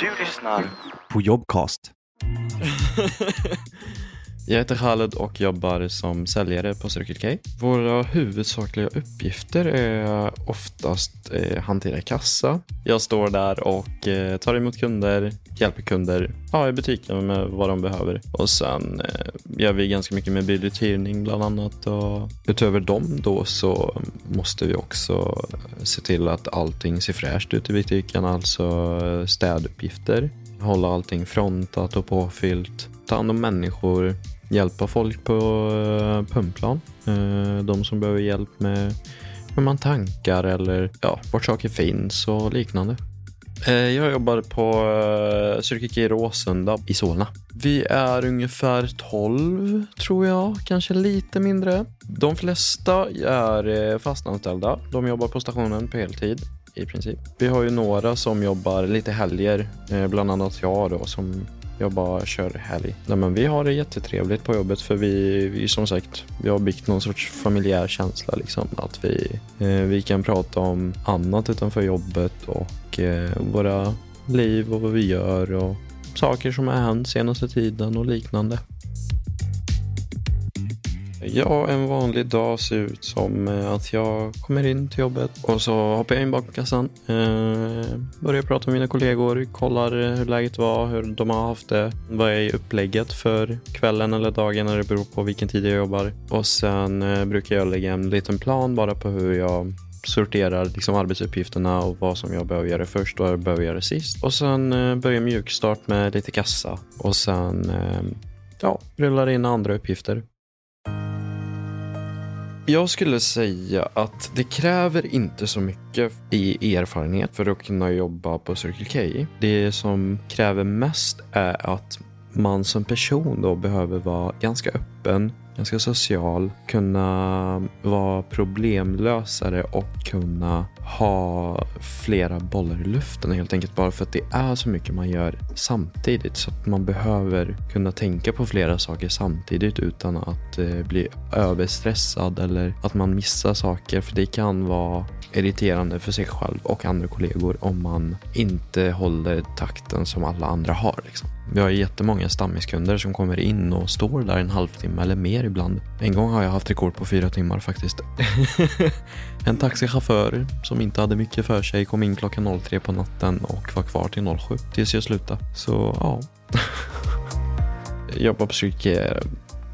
Du lyssnar på Jobcast. Jag heter Khaled och jobbar som säljare på Circle K. Våra huvudsakliga uppgifter är oftast eh, hantera kassa. Jag står där och eh, tar emot kunder, hjälper kunder ja, i butiken med vad de behöver. Och sen eh, gör vi ganska mycket med biluthyrning bland annat. Och utöver dem då så måste vi också eh, se till att allting ser fräscht ut i butiken, alltså eh, städuppgifter. Hålla allting frontat och påfyllt. Ta hand om människor, hjälpa folk på eh, pumplan. Eh, de som behöver hjälp med hur man tankar eller ja, vart saker finns och liknande. Eh, jag jobbar på eh, Cirkel K Råsunda i Solna. Vi är ungefär 12 tror jag, kanske lite mindre. De flesta är eh, fastanställda. De jobbar på stationen på heltid i princip. Vi har ju några som jobbar lite helger, eh, bland annat jag då som jag bara kör helg. Nej, men vi har det jättetrevligt på jobbet för vi, vi som sagt, vi har byggt någon sorts familjär känsla liksom. Att vi, eh, vi kan prata om annat utanför jobbet och eh, våra liv och vad vi gör och saker som har hänt senaste tiden och liknande. Ja, en vanlig dag ser ut som eh, att jag kommer in till jobbet och så hoppar jag in bakom kassan. Eh, börjar prata med mina kollegor, kollar eh, hur läget var, hur de har haft det. Vad är upplägget för kvällen eller dagen när det beror på vilken tid jag jobbar. Och sen eh, brukar jag lägga en liten plan bara på hur jag sorterar liksom arbetsuppgifterna och vad som jag behöver göra först och vad jag behöver göra sist. Och sen eh, börjar mjukstart med lite kassa och sen eh, ja, rullar in andra uppgifter. Jag skulle säga att det kräver inte så mycket i erfarenhet för att kunna jobba på Circle K. Det som kräver mest är att man som person då behöver vara ganska öppen, ganska social, kunna vara problemlösare och kunna ha flera bollar i luften helt enkelt bara för att det är så mycket man gör samtidigt så att man behöver kunna tänka på flera saker samtidigt utan att eh, bli överstressad eller att man missar saker för det kan vara irriterande för sig själv och andra kollegor om man inte håller takten som alla andra har. Liksom. Vi har jättemånga stammiskunder som kommer in och står där en halvtimme eller mer ibland. En gång har jag haft rekord på fyra timmar faktiskt. en taxichaufför som inte hade mycket för sig kom in klockan 03 på natten och var kvar till 07 tills jag slutade. Så ja. Jobba på psyke,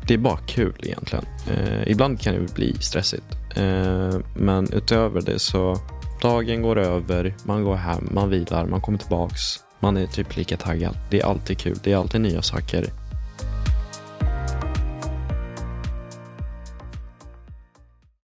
det är bara kul egentligen. Eh, ibland kan det bli stressigt. Eh, men utöver det så dagen går över, man går hem, man vilar, man kommer tillbaks. Man är typ lika taggad. Det är alltid kul. Det är alltid nya saker.